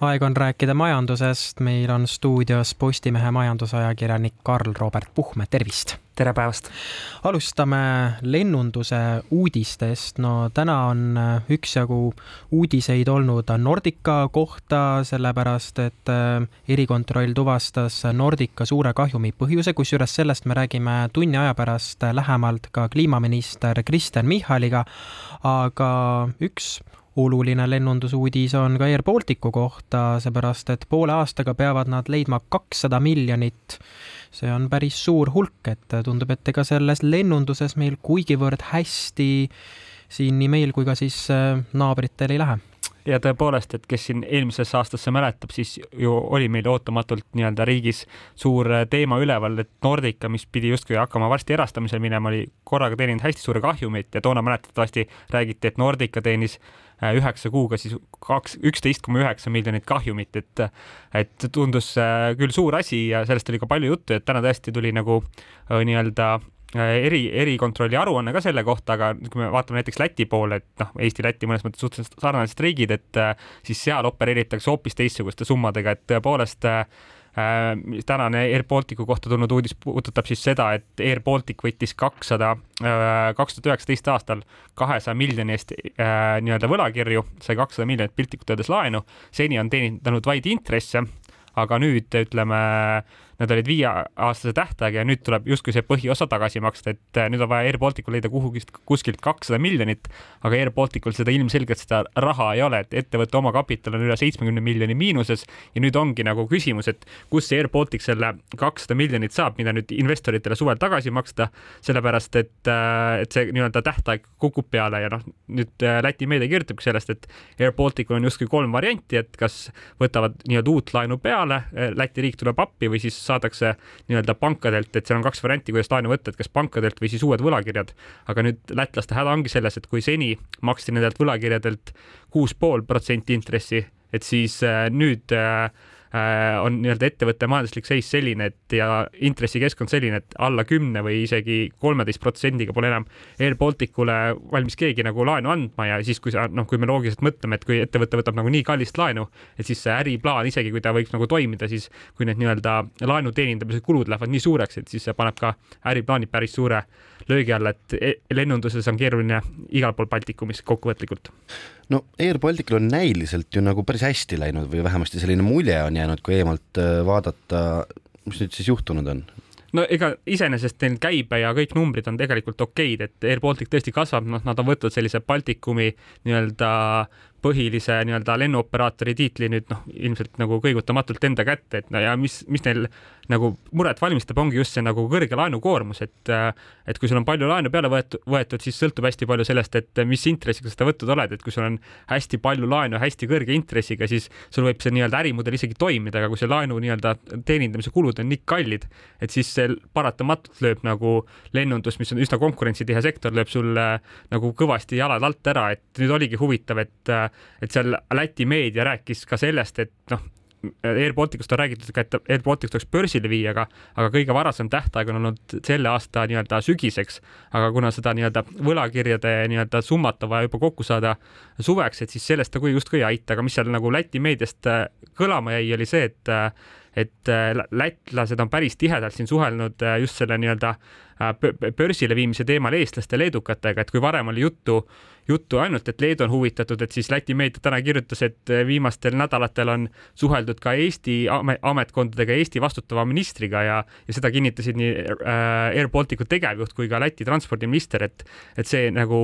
aeg on rääkida majandusest, meil on stuudios Postimehe majandusajakirjanik Karl-Robert Puhme, tervist! tere päevast! alustame lennunduse uudistest, no täna on üksjagu uudiseid olnud Nordica kohta, sellepärast et äh, erikontroll tuvastas Nordica suure kahjumi põhjuse, kusjuures sellest me räägime tunni aja pärast lähemalt ka kliimaminister Kristen Michaliga, aga üks oluline lennundusuudis on ka Air Balticu kohta, seepärast et poole aastaga peavad nad leidma kakssada miljonit. see on päris suur hulk, et tundub, et ega selles lennunduses meil kuigivõrd hästi siin nii meil kui ka siis äh, naabritel ei lähe ja tõepoolest, et kes siin eelmisesse aastasse mäletab, siis ju oli meil ootamatult nii-öelda riigis suur teema üleval, et Nordica, mis pidi justkui hakkama varsti erastamisele minema, oli korraga teeninud hästi suure kahjumit ja toona mäletatavasti räägiti, et Nordica teenis äh, üheksa kuuga siis kaks, üksteist koma üheksa miljonit kahjumit, et et tundus äh, küll suur asi ja sellest oli ka palju juttu, et täna tõesti tuli nagu äh, nii-öelda eri, erikontrolli aruanne ka selle kohta, aga kui me vaatame näiteks Läti poole, et noh, Eesti-Läti mõnes mõttes suhteliselt sarnased riigid, et äh, siis seal opereeritakse hoopis teistsuguste summadega, et tõepoolest äh, tänane Air Balticu kohta tulnud uudis puudutab siis seda, et Air Baltic võttis kakssada, kaks tuhat üheksateist aastal kahesaja miljoni eest nii-öelda võlakirju, sai kakssada miljonit piltlikult öeldes laenu, seni on teenindanud vaid intresse, aga nüüd ütleme nad olid viieaastase tähtaega ja nüüd tuleb justkui see põhiosa tagasi maksta, et äh, nüüd on vaja Air Balticul leida kuhugist kuskilt kakssada miljonit, aga Air Balticul seda ilmselgelt seda raha ei ole, et ettevõtte omakapital on üle seitsmekümne miljoni miinuses ja nüüd ongi nagu küsimus, et kust see Air Baltic selle kakssada miljonit saab, mida nüüd investoritele suvel tagasi maksta, sellepärast et, äh, et see nii-öelda tähtaeg kukub peale ja noh, nüüd äh, Läti meedia kirjutabki sellest, et Air Balticul on justkui kolm varianti, et kas võtavad nii-öelda uut laenu peale, Läti riik tuleb appi või siis saadakse nii-öelda pankadelt, et seal on kaks varianti, kuidas laenu võtta, et kas pankadelt või siis uued võlakirjad. aga nüüd lätlaste häda ongi selles, et kui seni maksti nendelt võlakirjadelt kuus pool protsenti intressi, et siis äh, nüüd äh, on nii-öelda ettevõtte majanduslik seis selline, et ja intressikeskkond selline, et alla kümne või isegi kolmeteist protsendiga pole enam Air Balticule valmis keegi nagu laenu andma ja siis, kui sa noh, kui me loogiliselt mõtleme, et kui ettevõte võtab nagu nii kallist laenu, et siis see äriplaan, isegi kui ta võiks nagu toimida, siis kui need nii-öelda laenu teenindamise kulud lähevad nii suureks, et siis see paneb ka äriplaani päris suure löögi alla, et e-, lennunduses on keeruline igal pool Baltikumis kokkuvõtlikult. No Air Balticul on näiliselt ju nagu päris hästi läinud või vähemasti selline mulje on jäänud, kui eemalt äh, vaadata, mis nüüd siis juhtunud on? no ega iseenesest neil käibe ja kõik numbrid on tegelikult okeid, et Air Baltic tõesti kasvab, noh, nad on võtnud sellise Baltikumi nii-öelda põhilise nii-öelda lennuoperaatori tiitli nüüd noh, ilmselt nagu kõigutamatult enda kätte, et no ja mis, mis neil nagu muret valmistab, ongi just see nagu kõrge laenukoormus, et et kui sul on palju laenu peale võetud, võetud, siis sõltub hästi palju sellest, et mis intressiga seda võtnud oled, et kui sul on hästi palju laenu hästi kõrge intressiga, siis sul võib see nii-öelda ärimudel isegi toimida, aga kui see laenu nii-öelda teenindamise kulud on nii kallid, et siis see paratamatult lööb nagu lennundus, mis on üsna konkurentsitihe sektor, lööb sul nagu kõvasti jalad alt ära, et nüüd oligi huvitav, et et seal Läti meedia rääkis ka sellest, et noh, Air Balticust on räägitud ka, et Air Baltic tuleks börsile viia, aga, aga kõige varasem tähtaeg on olnud selle aasta nii-öelda sügiseks. aga kuna seda nii-öelda võlakirjade nii-öelda summat on vaja juba kokku saada suveks, et siis sellest ta justkui ei aita, aga mis seal nagu Läti meediast äh, kõlama jäi, oli see, et äh, et äh, lätlased on päris tihedalt siin suhelnud just selle nii-öelda börsile viimise teemal eestlaste leedukatega, et kui varem oli juttu juttu ainult, et Leedu on huvitatud, et siis Läti meedia täna kirjutas, et eh, viimastel nädalatel on suheldud ka Eesti ametkondadega, Eesti vastutava ministriga ja, ja seda kinnitasid nii äh, Air Balticu tegevjuht kui ka Läti transpordiminister, et, et see nagu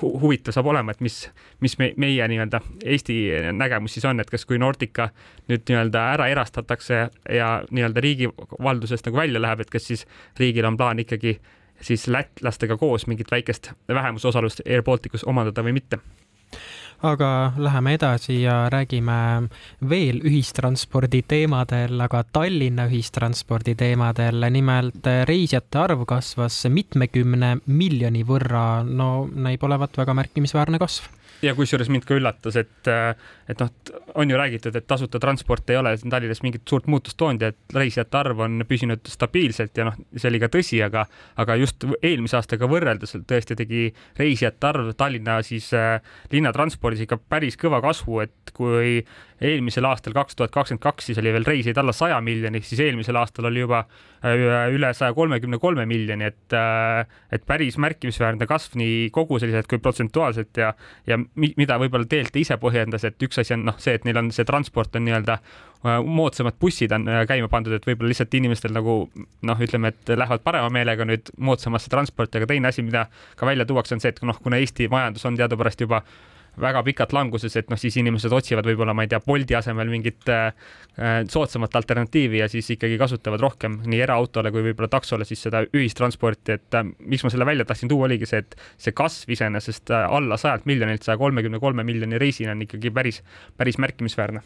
hu huvitav saab olema, et mis, mis me, meie nii-öelda Eesti nägemus siis on, et kas, kui Nordica nüüd nii-öelda ära erastatakse ja nii-öelda riigi valdusest nagu välja läheb, et kas siis riigil on plaan ikkagi siis lätlastega koos mingit väikest vähemusosalust Air Balticus omandada või mitte aga läheme edasi ja räägime veel ühistranspordi teemadel, aga Tallinna ühistranspordi teemadel. nimelt reisijate arv kasvas mitmekümne miljoni võrra. no näib olevat väga märkimisväärne kasv ja kusjuures mind ka üllatas, et, et noh, on ju räägitud, et tasuta transport ei ole Tallinnas mingit suurt muutust toonud ja et reisijate arv on püsinud stabiilselt ja noh, see oli ka tõsi, aga, aga just eelmise aastaga võrreldes tõesti tegi reisijate arv Tallinna siis äh, linnatranspordis ikka päris kõva kasvu, et kui eelmisel aastal, kaks tuhat kakskümmend kaks, siis oli veel reisijaid alla saja miljoni, siis eelmisel aastal oli juba äh, üle saja kolmekümne kolme miljoni, et, äh, et päris märkimisväärne kasv nii koguseliselt kui protsentuaalselt ja, ja mida võib-olla tegelikult ise põhjendas, et üks asi on noh, see, et neil on see transport on nii-öelda äh, moodsamad bussid on käima pandud, et võib-olla lihtsalt inimestel nagu noh, ütleme, et lähevad parema meelega nüüd moodsamasse transporti, aga teine asi, mida ka välja tuuakse, on see, et noh, kuna Eesti majandus on teadupärast juba väga pikalt languses, et noh, siis inimesed otsivad võib-olla, ma ei tea, Bolti asemel mingit äh, äh, soodsamat alternatiivi ja siis ikkagi kasutavad rohkem nii eraautole kui võib-olla taksole siis seda ühistransporti, et äh, miks ma selle välja tahtsin tuua, oligi see, et see kasv iseenesest äh, alla sajalt miljonilt saja kolmekümne kolme miljoni reisini on ikkagi päris, päris märkimisväärne.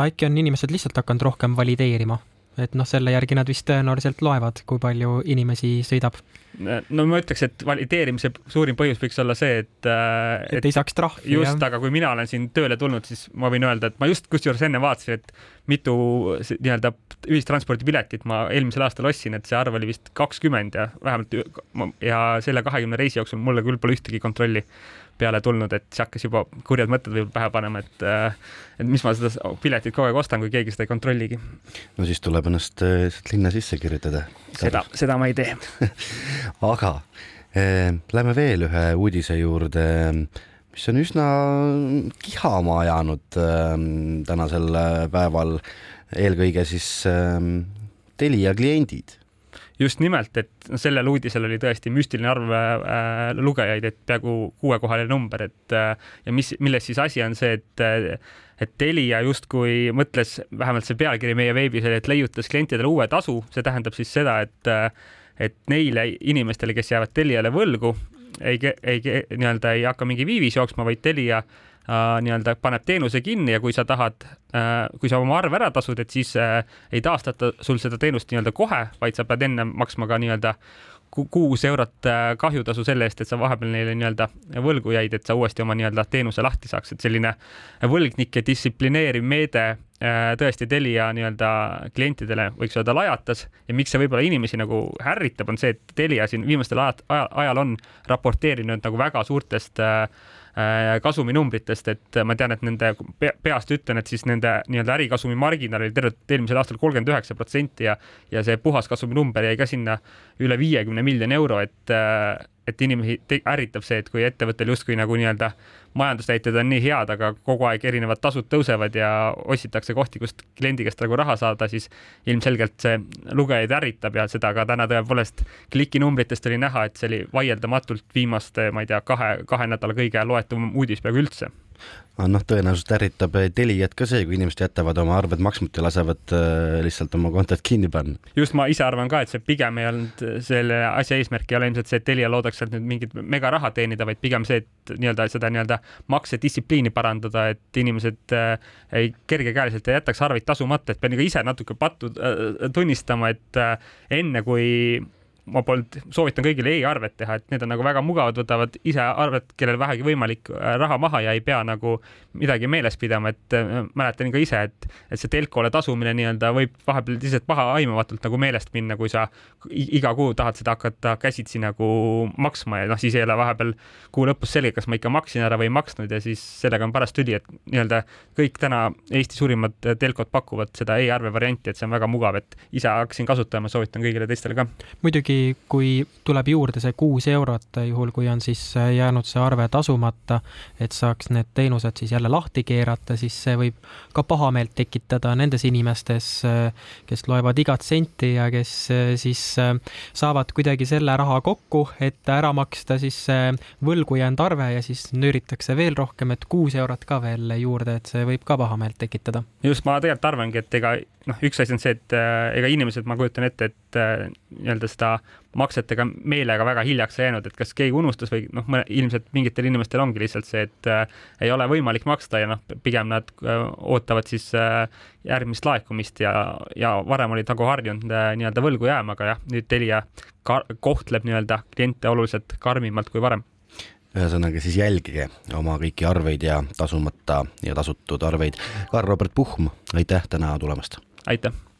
äkki on inimesed lihtsalt hakanud rohkem valideerima? et noh, selle järgi nad vist tõenäoliselt loevad, kui palju inimesi sõidab. No ma ütleks, et valideerimise suurim põhjus võiks olla see, et äh, et, et ei saaks trahvi. just, aga kui mina olen siin tööle tulnud, siis ma võin öelda, et ma just kusjuures enne vaatasin, et mitu nii-öelda ühistranspordipiletit ma eelmisel aastal ostsin, et see arv oli vist kakskümmend ja vähemalt ja selle kahekümne reisi jooksul mulle küll pole ühtegi kontrolli peale tulnud, et siis hakkas juba kurjad mõtted võib-olla pähe panema, et äh, et mis ma seda piletit kogu aeg ostan, kui keegi seda ei kontrolligi. no siis tuleb ennast äh, linna sisse kirjutada. seda, seda ma ei tee aga eh, lähme veel ühe uudise juurde, mis on üsna kihama ajanud eh, tänasel päeval, eelkõige siis eh, Telia kliendid. Just nimelt, et sellel uudisel oli tõesti müstiline arv äh, lugejaid, et peaaegu kuuekohaline number, et äh, ja mis, milles siis asi on see, et äh, et Telia justkui mõtles, vähemalt see pealkiri meie veebis oli, et leiutas klientidele uue tasu, see tähendab siis seda, et äh, et neile inimestele, kes jäävad Teliale võlgu, ei, ei nii-öelda ei hakka mingi viivis jooksma, vaid Telia äh, nii-öelda paneb teenuse kinni ja kui sa tahad, äh, kui sa oma arve ära tasud, et siis äh, ei taastata sul seda teenust nii-öelda kohe, vaid sa pead enne maksma ka nii-öelda kuus eurot kahjutasu selle eest, et sa vahepeal neile nii-öelda võlgu jäid, et sa uuesti oma nii-öelda teenuse lahti saaks, et selline võlgnike distsiplineeriv meede tõesti Telia nii-öelda klientidele võiks öelda lajatas. Ja miks see võib-olla inimesi nagu ärritab, on see, et Telia siin viimastel ajal, ajal on raporteerinud nagu väga suurtest äh, Äh, kasuminumbritest, et ma tean, et nende peast ütlen, et siis nende nii-öelda ärikasumi marginaal oli tervelt eelmisel aastal kolmkümmend üheksa protsenti ja ja see puhaskasumi number jäi ka sinna üle viiekümne miljoni euro, et äh, et inimesi ärritab see, et kui ettevõttel justkui nagu nii-öelda majandusnäitajad on nii head, aga kogu aeg erinevad tasud tõusevad ja otsitakse kohti, kust kliendi käest nagu raha saada, siis ilmselgelt see lugejaid ärritab ja seda ka täna tõepoolest klikinumbritest oli näha, et see oli vaieldamatult viimaste, ma ei tea, kahe, kahe nädala kõige loetavam uudis peaaegu üldse noh, tõenäoliselt ärritab Teliat ka see, kui inimesed jätavad oma arved maksmata ja lasevad äh, lihtsalt oma kontot kinni panna. just, ma ise arvan ka, et see pigem ei olnud selle asja eesmärk ei ole ilmselt see, et Telia loodaks sealt nüüd mingit megaraha teenida, vaid pigem see, et nii-öelda seda nii-öelda maksedistsipliini parandada, et inimesed äh, ei kergekäeliselt ei jätaks arveid tasumata, et pean ka ise natuke pattu äh, tunnistama, et äh, enne kui ma polnud, soovitan kõigile e-arvet teha, et need on nagu väga mugavad, võtavad ise arvet, kellel vähegi võimalik äh, raha maha ja ei pea nagu midagi meeles pidama, et äh, mäletan ka ise, et, et see telkole tasumine nii-öelda võib vahepeal lihtsalt pahaaimamatult nagu meelest minna, kui sa iga kuu tahad seda hakata käsitsi nagu maksma ja noh, siis ei ole vahepeal kuu lõpus selge, kas ma ikka maksin ära või ei maksnud ja siis sellega on paras tüli, et nii-öelda kõik täna Eesti suurimad telkod pakuvad seda e-arve varianti, et see on väga mugav, et ise hakkasin kasutama, soovitan kõigile teistele ka. muidugi muidugi, kui tuleb juurde see kuus eurot, juhul kui on siis jäänud see arve tasumata, et saaks need teenused siis jälle lahti keerata, siis see võib ka pahameelt tekitada nendes inimestes, kes loevad igat senti ja kes siis saavad kuidagi selle raha kokku, et ära maksta siis võlgu jäänud arve ja siis nööritakse veel rohkem, et kuus eurot ka veel juurde, et see võib ka pahameelt tekitada. just, ma tegelikult arvangi, et ega noh, üks asi on see, et äh, ega inimesed, ma kujutan ette, et äh, nii-öelda seda maksetega meelega väga hiljaks jäänud, et kas keegi unustas või noh, ilmselt mingitel inimestel ongi lihtsalt see, et äh, ei ole võimalik maksta ja noh, pigem nad äh, ootavad siis äh, järgmist laekumist ja, ja varem olid nagu harjunud äh, nii-öelda võlgu jääma, aga jah, nüüd Telia kohtleb nii-öelda kliente oluliselt karmimalt kui varem ühesõnaga siis jälgige oma kõiki arveid ja tasumata ja tasutud arveid. Karl-Robert Puhm, aitäh täna tulemast! aitäh!